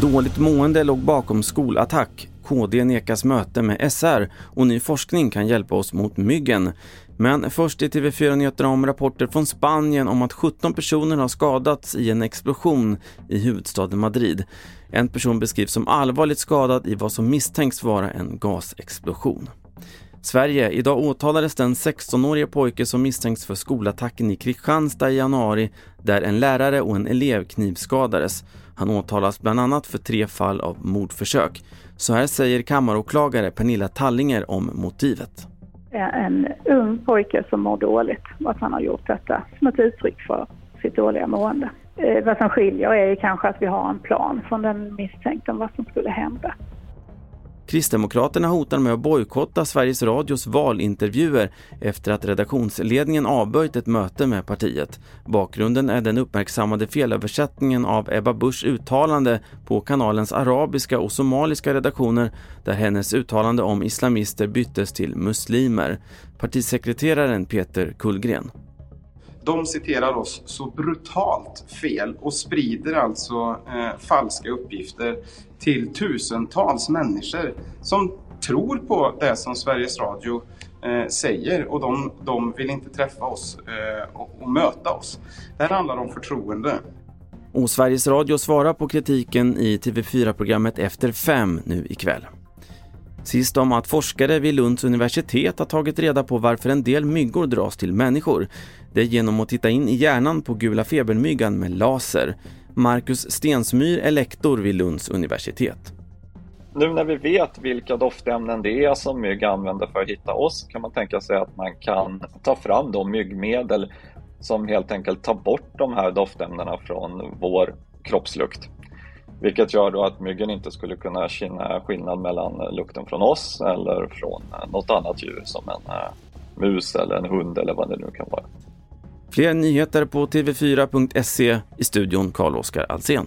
Dåligt mående låg bakom skolattack. KD nekas möte med SR och ny forskning kan hjälpa oss mot myggen. Men först i TV4 Nyheterna om rapporter från Spanien om att 17 personer har skadats i en explosion i huvudstaden Madrid. En person beskrivs som allvarligt skadad i vad som misstänks vara en gasexplosion. Sverige. Idag åtalades den 16-årige pojke som misstänks för skolattacken i Kristianstad i januari där en lärare och en elev knivskadades. Han åtalas bland annat för tre fall av mordförsök. Så här säger kammaråklagare Pernilla Tallinger om motivet. En ung pojke som mår dåligt och att han har gjort detta som ett uttryck för sitt dåliga mående. Eh, vad som skiljer är kanske att vi har en plan från den misstänkte om vad som skulle hända. Kristdemokraterna hotar med att bojkotta Sveriges Radios valintervjuer efter att redaktionsledningen avböjt ett möte med partiet. Bakgrunden är den uppmärksammade felöversättningen av Ebba Buschs uttalande på kanalens arabiska och somaliska redaktioner där hennes uttalande om islamister byttes till muslimer. Partisekreteraren Peter Kullgren. De citerar oss så brutalt fel och sprider alltså eh, falska uppgifter till tusentals människor som tror på det som Sveriges Radio eh, säger och de, de, vill inte träffa oss eh, och, och möta oss. Det här handlar om förtroende. Och Sveriges Radio svarar på kritiken i TV4-programmet Efter fem nu ikväll. Sist om att forskare vid Lunds universitet har tagit reda på varför en del myggor dras till människor. Det är genom att titta in i hjärnan på gula febermyggan med laser. Marcus Stensmyr är lektor vid Lunds universitet. Nu när vi vet vilka doftämnen det är som mygg använder för att hitta oss kan man tänka sig att man kan ta fram då myggmedel som helt enkelt tar bort de här doftämnena från vår kroppslukt. Vilket gör då att myggen inte skulle kunna känna skillnad mellan eh, lukten från oss eller från eh, något annat djur som en eh, mus eller en hund eller vad det nu kan vara. Fler nyheter på tv4.se i studion Carl-Oskar Alsen.